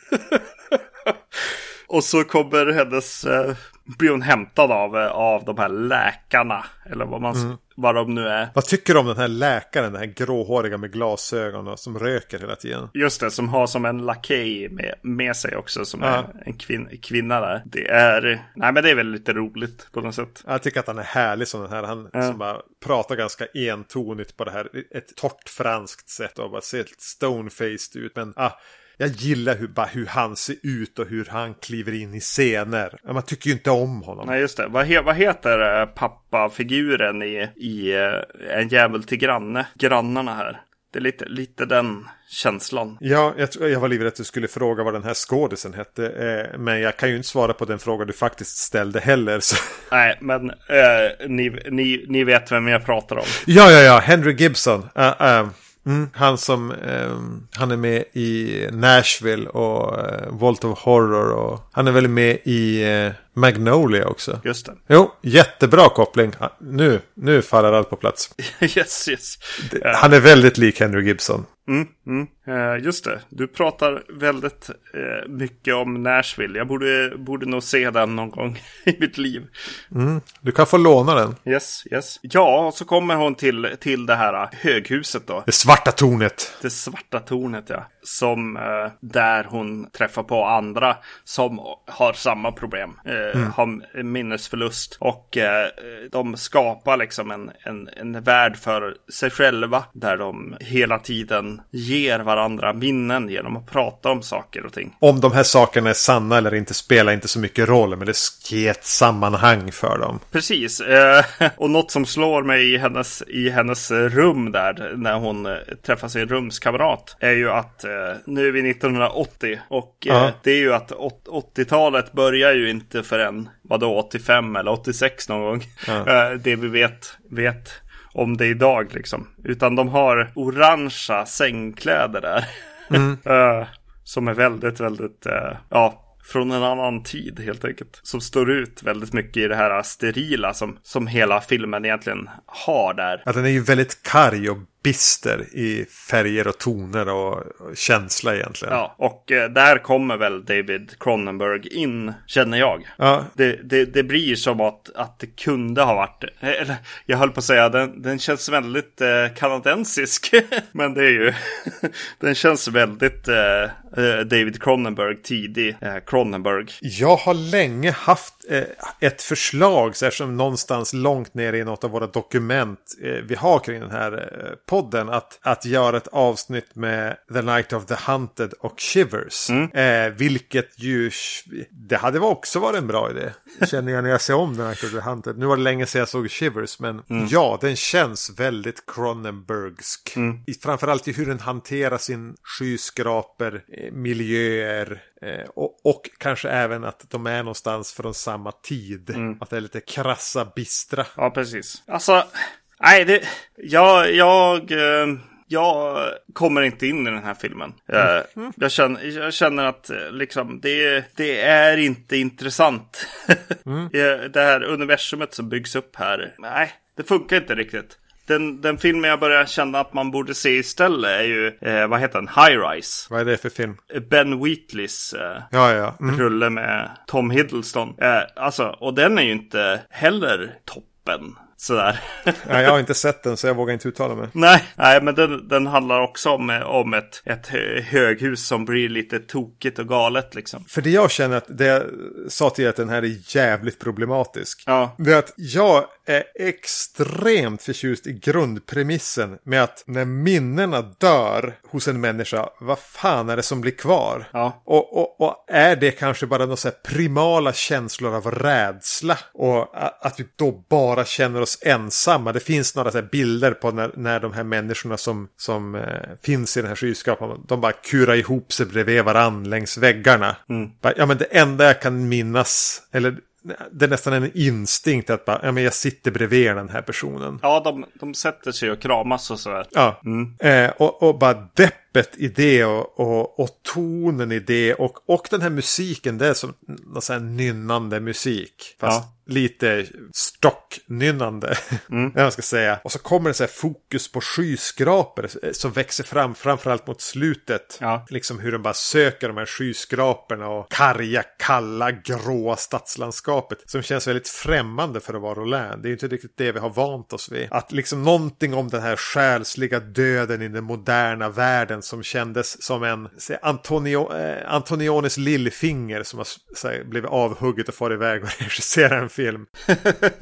och så kommer hennes, eh, blir hon hämtad av, eh, av de här läkarna. Eller vad man mm vad de nu är. Vad tycker du om den här läkaren, den här gråhåriga med glasögon och som röker hela tiden? Just det, som har som en lakej med, med sig också, som ja. är en kvin, kvinna där. Det är, nej men det är väl lite roligt på något sätt. Jag tycker att han är härlig som den här, han ja. som bara pratar ganska entonigt på det här, ett torrt franskt sätt och bara ser helt stonefaced ut. Men ah, jag gillar hur, bara hur han ser ut och hur han kliver in i scener. Man tycker ju inte om honom. Nej, just det. Vad, he vad heter eh, pappafiguren i, i uh, En jävel till granne? Grannarna här. Det är lite, lite den känslan. Ja, jag, jag var livrädd att du skulle fråga vad den här skådisen hette. Eh, men jag kan ju inte svara på den fråga du faktiskt ställde heller. Så. [laughs] Nej, men eh, ni, ni, ni vet vem jag pratar om. Ja, ja, ja. Henry Gibson. Uh, uh. Mm, han som um, han är med i Nashville och uh, Vault of Horror och han är väl med i uh, Magnolia också. Just det. Jo, jättebra koppling. Nu, nu faller allt på plats. [laughs] yes, yes. Han är väldigt lik Henry Gibson. Mm, mm. Uh, just det, du pratar väldigt uh, mycket om Nashville. Jag borde, borde nog se den någon gång [laughs] i mitt liv. Mm, du kan få låna den. Yes, yes. Ja, och så kommer hon till, till det här uh, höghuset då. Det svarta tornet. Det svarta tornet, ja. Som där hon träffar på andra som har samma problem. Mm. Har minnesförlust. Och de skapar liksom en, en, en värld för sig själva. Där de hela tiden ger varandra minnen genom att prata om saker och ting. Om de här sakerna är sanna eller inte spelar inte så mycket roll, men det ger ett sammanhang för dem. Precis, eh, [laughs] och något som slår mig i hennes, i hennes rum där, när hon eh, träffar sin rumskamrat, är ju att eh, nu är vi 1980 och uh-huh. det är ju att 80-talet börjar ju inte förrän, vadå, 85 eller 86 någon gång. Uh-huh. det vi vet, vet om det idag liksom. Utan de har orangea sängkläder där. Mm. uh, [laughs] som är väldigt, väldigt, uh, ja, från en annan tid helt enkelt. Som står ut väldigt mycket i det här sterila som, som hela filmen egentligen har där. Ja, den är ju väldigt karg och bister i färger och toner och känsla egentligen. Ja, och eh, där kommer väl David Cronenberg in, känner jag. Ja. Det, det, det blir som att, att det kunde ha varit, eller jag höll på att säga, den, den känns väldigt eh, kanadensisk. [laughs] Men det är ju, [laughs] den känns väldigt eh, eh, David Cronenberg, tidig eh, Cronenberg. Jag har länge haft ett förslag, så här, som någonstans långt ner i något av våra dokument vi har kring den här podden att, att göra ett avsnitt med The Night of the Hunted och Shivers. Mm. Eh, vilket ju, det hade också varit en bra idé. Känner jag när jag ser om The Night of the Hunted. Nu var det länge sedan jag såg Shivers, men mm. ja, den känns väldigt Cronenbergsk. Mm. Framförallt i hur den hanterar sin skyskraper, eh, miljöer, Eh, och, och, kanske även att de är någonstans från samma tid. Mm. Att det är lite krassa, bistra. Ja, precis. Alltså, Nej, det, jag, jag, eh, jag kommer inte in i den här filmen. Jag, eh, mm. jag, känner, jag känner att eh, liksom, det, det är inte intressant. [laughs] mm. Det här universumet som byggs upp här, nej, det funkar inte riktigt. Den, den filmen jag börjar känna att man borde se istället är ju, eh, vad heter den, High Rise. Vad är det för film? Ben Wheatleys eh, ja, ja. Mm. rulle med Tom Hiddleston. Eh, alltså, och den är ju inte heller topp toppen. Sådär. ja, jag har inte [laughs] sett den så jag vågar inte uttala mig. Nej, nej men den, den handlar också om, om ett, ett höghus som blir lite tokigt och galet liksom. För det jag känner att det jag sa till att den här är jävligt problematisk. Ja. Det är att jag är extremt förtjust i grundpremissen med att när minnena dör hos en människa, vad fan är det som blir kvar? Ja. Och, och, och är det kanske bara några så primala känslor av rädsla? Och att vi då bara känner oss ensamma. Det finns några så bilder på när, när de här människorna som, som eh, finns i den här skyskrapan, de bara kurar ihop sig bredvid varann längs väggarna. Mm. Ja men det enda jag kan minnas, eller det är nästan en instinkt att bara, ja, men jag sitter bredvid den här personen. Ja, de, de sätter sig och kramas och sådär. Ja, mm. eh, och, och bara deppet i det och, och, och, tonen i det och, och den här musiken, det är som någon nynnande musik. Fast ja lite stocknynnande. [laughs] Mm. jag ska säga. Och så kommer det så här fokus på skyskrapor som växer fram framförallt mot slutet. Ja. Liksom hur de bara söker de här skyskraporna och karga, kalla, gråa stadslandskapet. Som känns väldigt främmande för att vara Roland. Det är ju inte riktigt det vi har vant oss vid. Att liksom någonting om den här själsliga döden i den moderna världen som kändes som en Antonio, eh, Antoniones lillfinger som har här, blivit avhugget och far iväg och [laughs] regisserar en film.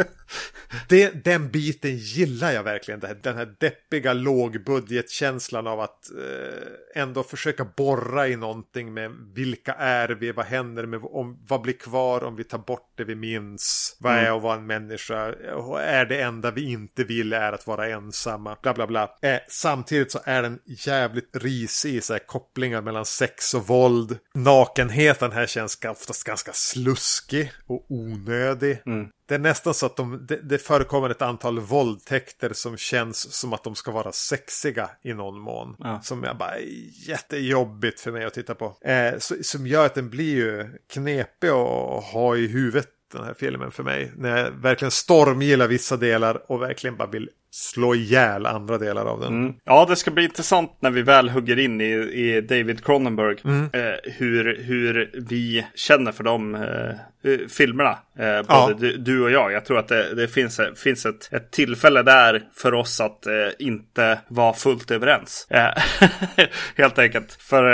[laughs] det, den biten gillar jag verkligen. Den här deppiga lågbudgetkänslan av att eh, ändå försöka borra i någonting med vilka är vi, vad händer med, om, vad blir kvar om vi tar bort det vi minns, vad mm. är att vara en människa, och är det enda vi inte vill är att vara ensamma, bla bla bla. Eh, samtidigt så är den jävligt risig i så här, kopplingar mellan sex och våld. Nakenheten här känns oftast ganska sluskig och onödig. Mm. Det är nästan så att de, det, det förekommer ett antal våldtäkter som känns som att de ska vara sexiga i någon mån. Ja. Som är bara jättejobbigt för mig att titta på. Eh, så, som gör att den blir ju knepig att ha i huvudet den här filmen för mig. När jag verkligen stormgillar vissa delar och verkligen bara vill slå ihjäl andra delar av den. Mm. Ja, det ska bli intressant när vi väl hugger in i, i David Cronenberg. Mm. Eh, hur, hur vi känner för de eh, eh filmerna. Eh, både ja. du, du, och jag. Jag tror att det, det finns, finns ett, ett tillfälle där för oss att eh, inte vara fullt överens. Eh, [laughs] helt enkelt. För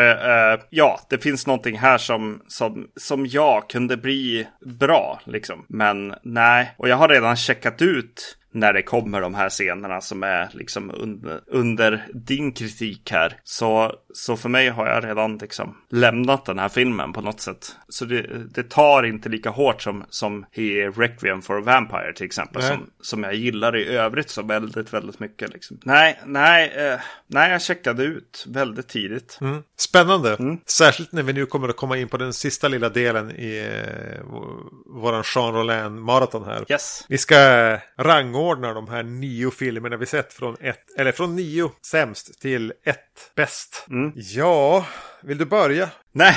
ja, det finns någonting här som, som, som jag kunde bli bra. Liksom. Men nej, och jag har redan checkat ut när det kommer de här scenerna som är liksom under, under din kritik här. Så, så för mig har jag redan liksom lämnat den här filmen på något sätt. Så det, det tar inte lika hårt som, som i Requiem for a Vampire till exempel. Som, som jag gillar i övrigt så väldigt, väldigt mycket. Liksom. Nej, nej, eh, nej, jag checkade ut väldigt tidigt. Mm. Spännande. Mm. Särskilt när vi nu kommer att komma in på den sista lilla delen i eh, våran Jean Rollin maraton här. Yes. Vi ska rangordna de här nio filmerna vi sett från ett, eller från nio sämst till ett bäst. Mm. Ja, vill du börja? Nej,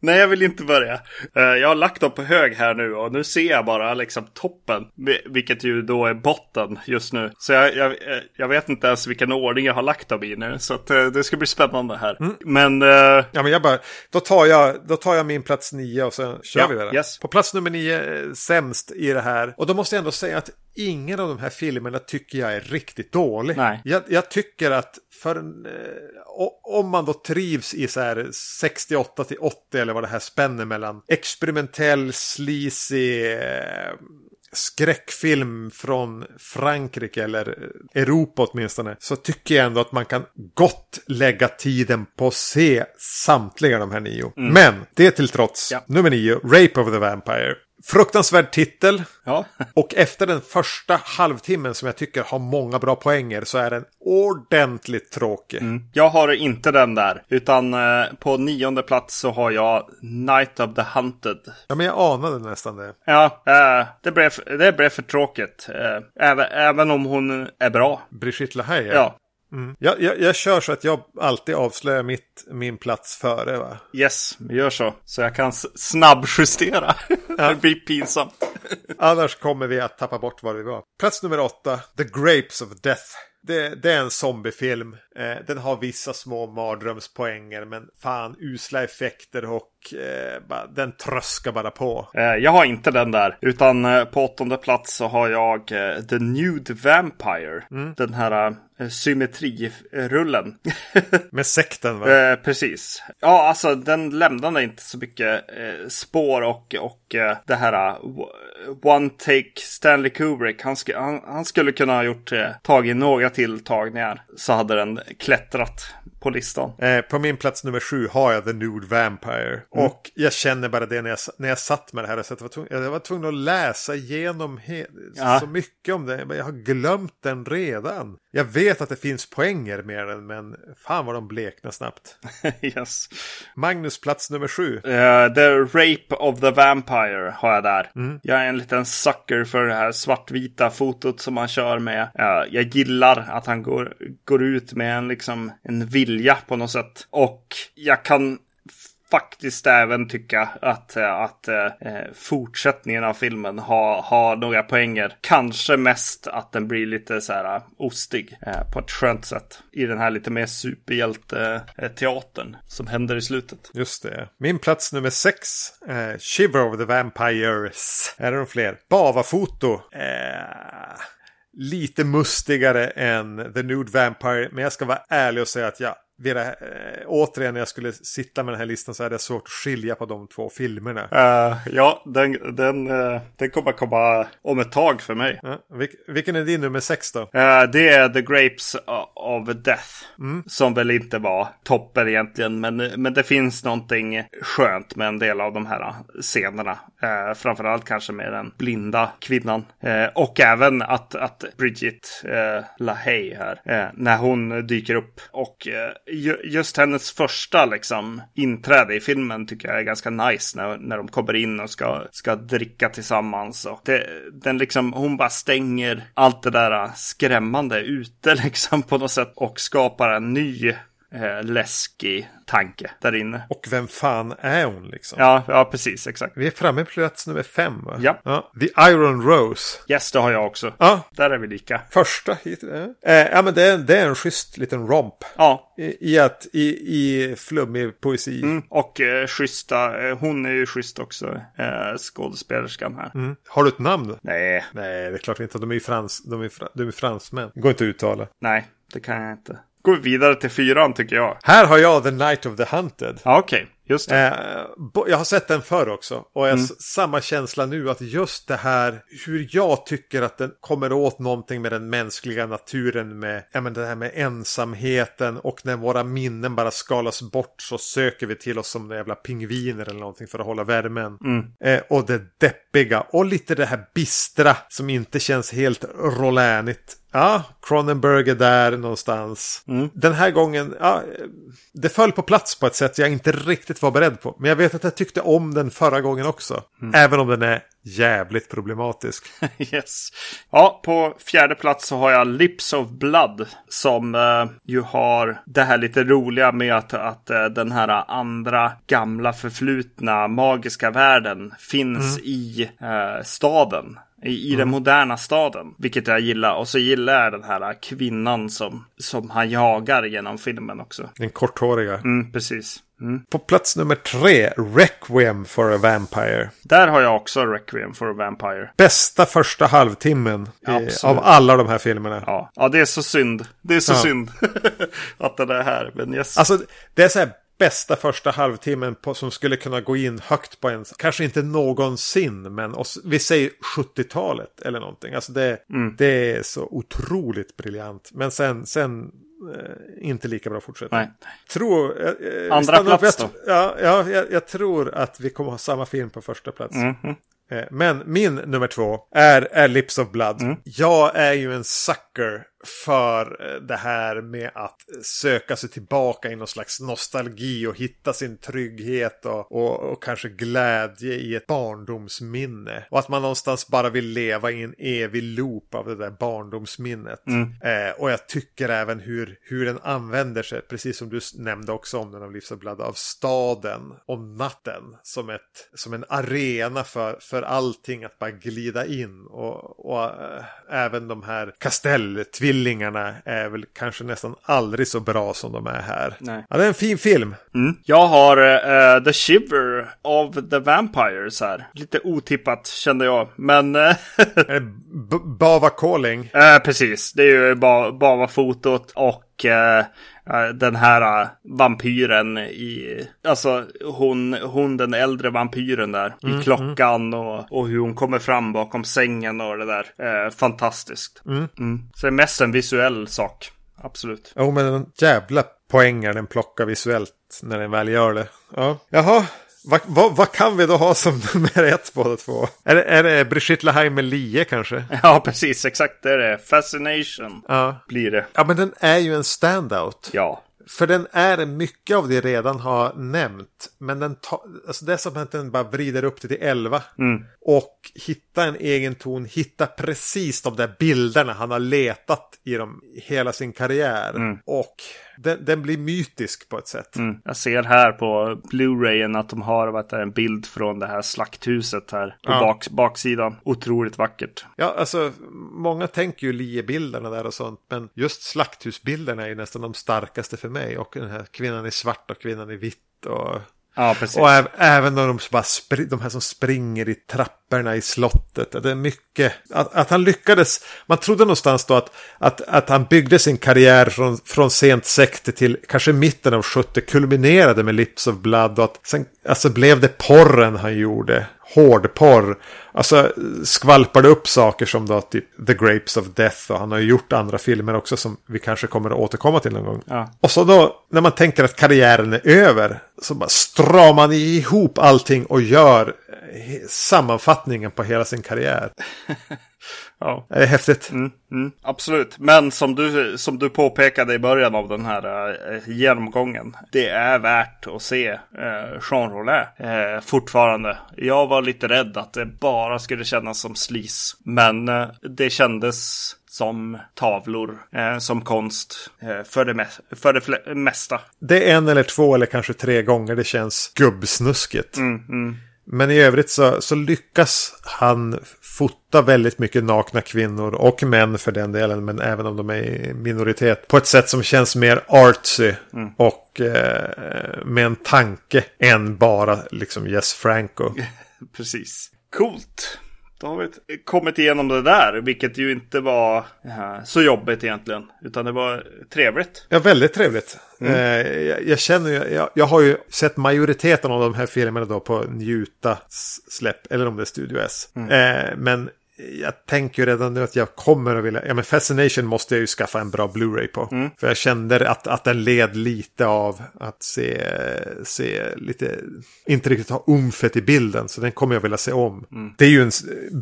nej jag vill inte börja. Uh, jag har lagt dem på hög här nu och nu ser jag bara liksom toppen. Vilket ju då är botten just nu. Så jag, jag, eh, jag vet inte ens vilken ordning jag har lagt dem i nu. Så att, uh, det ska bli spännande här. Mm. Men... Uh... Ja men jag bara, då tar jag, då tar jag min plats nio och sen kör ja, vi det. Yes. På plats nummer nio, sämst i det här. Och då måste jag ändå säga att ingen av de här filmerna tycker jag är riktigt dålig. Nej. Jag, jag tycker att för en, om man då trivs i så här 68 till 80 eller vad det här spänner mellan experimentell, sleazy eh, skräckfilm från Frankrike eller Europa åtminstone så tycker jag ändå att man kan gott lägga tiden på att se samtliga de här nio. Mm. Men det till trots, ja. nummer nio, Rape of the Vampire. Fruktansvärd titel. Ja. och efter den första halvtimmen som jag tycker har många bra poänger så är den ordentligt tråkig. Mm. Jag har inte den där. Utan eh, på nionde plats så har jag Night of the Hunted. Ja, men jag anade nästan det. Ja, eh, det, blev, det blev för tråkigt. Eh, även, även om hon är bra. Brigitte LaHaye? Ja. Mm. Jag, jag, jag, kör så att jag alltid avslöjar mitt, min plats före va? Yes, gör så. Så jag kan snabbjustera. Ja. [laughs] det blir pinsamt. Annars kommer vi att tappa bort var vi var. Plats nummer åtta, The Grapes of Death. Det, det, är en zombiefilm. Eh, den har vissa små mardrömspoänger men fan usla effekter och eh, den tröskar bara på. Eh, jag har inte den där. Utan eh, på åttonde plats så har jag eh, The Nude Vampire. Mm. Den här eh, symmetrirullen. [laughs] Med sekten va? Eh, precis. Ja, alltså den lämnade inte så mycket eh, spår och, och eh, det här One Take Stanley Kubrick. Han, sk han, han skulle kunna ha gjort eh, tagit några tilltagningar så hade den klättrat på listan. Eh, på min plats nummer sju har jag The Nude Vampire. Mm. Och jag känner bara det när jag, när jag satt med det här. Så jag, var tvungen, jag var tvungen att läsa igenom ja. så mycket om det. Jag har glömt den redan. Jag vet att det finns poänger med den, men fan vad de bleknar snabbt. [laughs] yes. Magnus plats nummer sju. Uh, the Rape of the Vampire har jag där. Mm. Jag är en liten sucker för det här svartvita fotot som han kör med. Uh, jag gillar att han går, går ut med en, liksom, en vilja på något sätt. Och jag kan faktiskt även tycka att, eh, att eh, eh, fortsättningen av filmen har, har några poänger. Kanske mest att den blir lite så här eh, ostig eh, på ett skönt sätt. I den här lite mer superhjälte-teatern som händer i slutet. Just det. Min plats nummer sex. Eh, Shiver of the Vampires. Är det någon fler? bavafoto Eh lite mustigare än The Nude Vampire. Men jag ska vara ärlig och säga att jag vid det, äh, återigen när jag skulle sitta med den här listan så är det svårt att skilja på de två filmerna. Uh, ja, den, den, uh, den kommer komma om ett tag för mig. Uh, vil, vilken är din nummer sex då? det är The Grapes of Death. Mm. Som väl inte var toppen egentligen. Men, men det finns någonting skönt med en del av de här scenerna. framförallt kanske med den blinda kvinnan. och även att, att Bridget uh, LaHaye här. när hon dyker upp och just hennes första liksom, inträde i filmen tycker jag är ganska nice när, när de kommer in och ska, ska dricka tillsammans. Och det, den liksom, hon bara stänger allt det där skrämmande ute [laughs] liksom på något sätt och skapar en ny eh, läskig tanke där inne. Och vem fan är hon liksom? Ja, ja precis, exakt. Vi är framme på plats nummer fem va? Ja. ja. The Iron Rose. Yes, det har jag också. Ja. Där är vi lika. Första hit. Eh, ja, men det är, det är en schysst liten romp. Ja. I, i, att, i, i flummig poesi. Mm. Och eh, schyssta, eh, hon är ju schysst också, eh, skådespelerskan här. Mm. Har du ett namn? Nej. Nej, det är klart inte. De är ju frans, de är, de är fransmän. Det går inte att uttala. Nej, det kan jag inte går vi vidare till fyran tycker jag. Här har jag The Night of the Hunted. Okej. Okay. Just. Eh, jag har sett den förr också. Och mm. samma känsla nu att just det här hur jag tycker att den kommer åt någonting med den mänskliga naturen med ja, men det här med ensamheten och när våra minnen bara skalas bort så söker vi till oss som jävla pingviner eller någonting för att hålla värmen. Mm. Eh, och det deppiga och lite det här bistra som inte känns helt rolänigt. Ja, Cronenberg är där någonstans. Mm. Den här gången, ja, det föll på plats på ett sätt jag inte riktigt var beredd på. Men jag vet att jag tyckte om den förra gången också. Mm. Även om den är jävligt problematisk. [laughs] yes. Ja, på fjärde plats så har jag Lips of Blood. Som uh, ju har det här lite roliga med att, att uh, den här andra gamla förflutna magiska världen finns mm. i uh, staden i, i mm. den moderna staden. Vilket jag gillar. Och så gillar jag den här kvinnan som, som han jagar genom filmen också. Den korthåriga. Mm, precis. Mm. På plats nummer tre, Requiem for a Vampire. Där har jag också Requiem for a Vampire. Bästa första halvtimmen i, av alla de här filmerna. Ja. ja, det är så synd. Det är så ja. synd [laughs] att den är här. Men yes. Alltså, det är så här bästa första halvtimmen på, som skulle kunna gå in högt på en, kanske inte någonsin, men oss, vi säger 70-talet eller någonting. Alltså det, mm. det är så otroligt briljant. Men sen, sen inte lika bra fortsättning. Nej. Tror, eh, eh Andra plats då? Ja, ja jag, jag, tror att vi kommer ha samma film på första plats. Mm -hmm. Men min nummer två är, är Lips of Blood. Mm. Jag är ju en sucker för eh, det här med att söka sig tillbaka i någon slags nostalgi och hitta sin trygghet och, och, och, kanske glädje i ett barndomsminne. Och att man någonstans bara vill leva i en evig loop av det där barndomsminnet. Mm. Eh, och jag tycker även hur, hur den använder sig, precis som du nämnde också om den av Livsavblad, av staden och natten som, ett, som en arena för, för allting att bara glida in. Och, och äh, även de här kastelltvillingarna tvillingarna är väl kanske nästan aldrig så bra som de är här. Nej. Ja, det är en fin film. Mm. Jag har uh, The Shiver of the Vampires här. Lite otippat kände jag, men... [laughs] Uh, Bava Calling. Uh, precis, det är ju Bava-fotot och den här vampyren i, alltså hon, hon den äldre vampyren där mm, i klockan mm. Och, och hur hon kommer fram bakom sängen och det där. Eh, fantastiskt. Mm. mm. Så det är mest en visuell sak. Absolut. Jo, men en jävla poänger den plockar visuellt när den väl gör det. Ja. Jaha, vad, vad, vad, kan vi då ha som [laughs] nummer ett båda två? Är det, är det Brigitte Laheimer Lie kanske? [laughs] Ja, precis. Exakt det är det. Fascination ja. blir det. Ja, men den är ju en standout. Ja. För den är mycket av det redan har nämnt. Men den tar, alltså det är som att den bara vrider upp det till 11. Mm. Och hitta en egen ton, hitta precis de där bilderna han har letat i dem hela sin karriär. Mm. Och den, den, blir mytisk på ett sätt. Mm. Jag ser här på Blu-rayen att de har vet, en bild från det här slakthuset här på ja. bak, baksidan. Otroligt vackert. Ja, alltså många tänker ju liebilderna där och sånt. Men just slakthusbilderna är ju nästan de starkaste för mig. Och den här kvinnan i svart och kvinnan i vitt. Och Ja, precis. Och även de, bara de här som springer i trapporna i slottet. Det är mycket. Att, att, han lyckades. Man trodde någonstans då att, att, att han byggde sin karriär från, från sent 60 till kanske mitten av 70. Kulminerade med Lips of Blood. Och att sen alltså blev det porren han gjorde hårdporr. Alltså skvalpade upp saker som då typ The Grapes of Death och han har ju gjort andra filmer också som vi kanske kommer att återkomma till någon gång. Ja. Och så då när man tänker att karriären är över så bara stramar man ihop allting och gör sammanfattningen på hela sin karriär. [laughs] Ja. Det är häftigt. Mm, mm, absolut. Men som du, som du påpekade i början av den här uh, genomgången. Det är värt att se uh, Jean Rollet uh, fortfarande. Jag var lite rädd att det bara skulle kännas som slis. Men uh, det kändes som tavlor, eh, som konst eh, för, det för det mesta. Det är en eller två eller kanske tre gånger det känns gubbsnuskigt. Mm, mm. Men i övrigt så, så lyckas han fota väldigt mycket nakna kvinnor och män för den delen. Men även om de är i minoritet. På ett sätt som känns mer artsy. Mm. Och eh, med en tanke än bara liksom Yes Franco. [laughs] Precis. Coolt. Då har vi kommit igenom det där, vilket ju inte var så jobbigt egentligen. Utan det var trevligt. Ja, väldigt trevligt. Mm. Eh, jag, jag, känner ju, jag, jag, har ju sett majoriteten av de här filmerna då på Njuta släpp, eller om det är Studio S. Mm. Eh, men jag tänker ju redan nu att jag kommer att vilja, ja men Fascination måste jag ju skaffa en bra Blu-ray på. Mm. För jag kände att, att den led lite av att se, se lite, inte riktigt ha umfet i bilden. Så den kommer jag vilja se om. Mm. Det är ju en,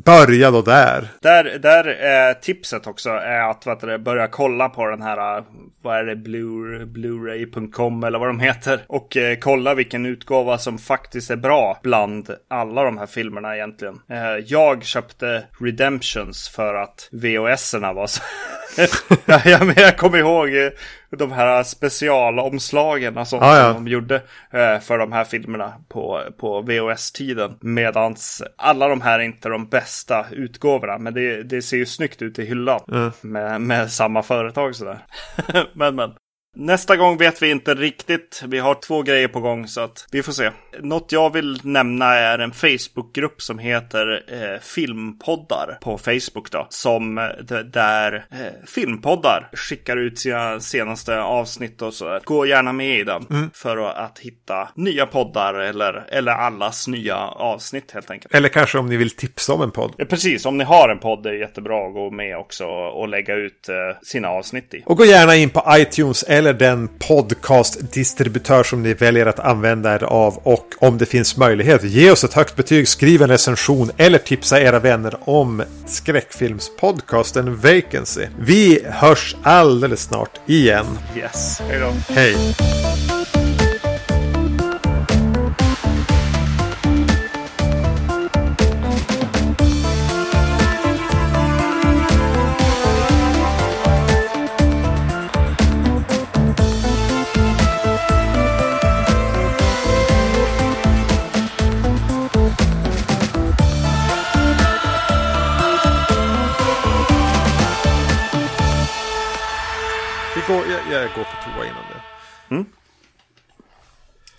börja då där. Där, där är tipset också är att vet du, börja kolla på den här, vad är det, Blu-ray.com eller vad de heter. Och eh, kolla vilken utgåva som faktiskt är bra bland alla de här filmerna egentligen. Eh, jag köpte Redemptions för att VHS-erna var så... [laughs] jag, jag kommer ihåg eh, de här specialomslagen alltså, ah, ja. som de gjorde eh, för de här filmerna på, på VHS-tiden. Medans alla de här är inte de bästa utgåvorna. Men det, det ser ju snyggt ut i hyllan mm. med, med samma företag sådär. [laughs] men men. Nästa gång vet vi inte riktigt. Vi har två grejer på gång så att vi får se. Något jag vill nämna är en Facebookgrupp som heter eh, Filmpoddar på Facebook då. Som eh, där eh, filmpoddar skickar ut sina senaste avsnitt och så. Gå gärna med i den mm. för att hitta nya poddar eller, eller allas nya avsnitt helt enkelt. Eller kanske om ni vill tipsa om en podd. Ja, precis, om ni har en podd är det jättebra att gå med också och lägga ut eh, sina avsnitt i. Och gå gärna in på iTunes eller den podcastdistributör som ni väljer att använda er av. Och om det finns möjlighet, ge oss ett högt betyg, skriv en recension eller tipsa era vänner om skräckfilmspodcasten Vacancy. Vi hörs alldeles snart igen. Yes, hej då. Hej.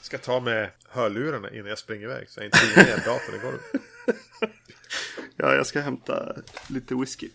Ska ta med hörlurarna innan jag springer iväg. Så jag inte ringer ner datorn i golvet. [laughs] ja, jag ska hämta lite whisky.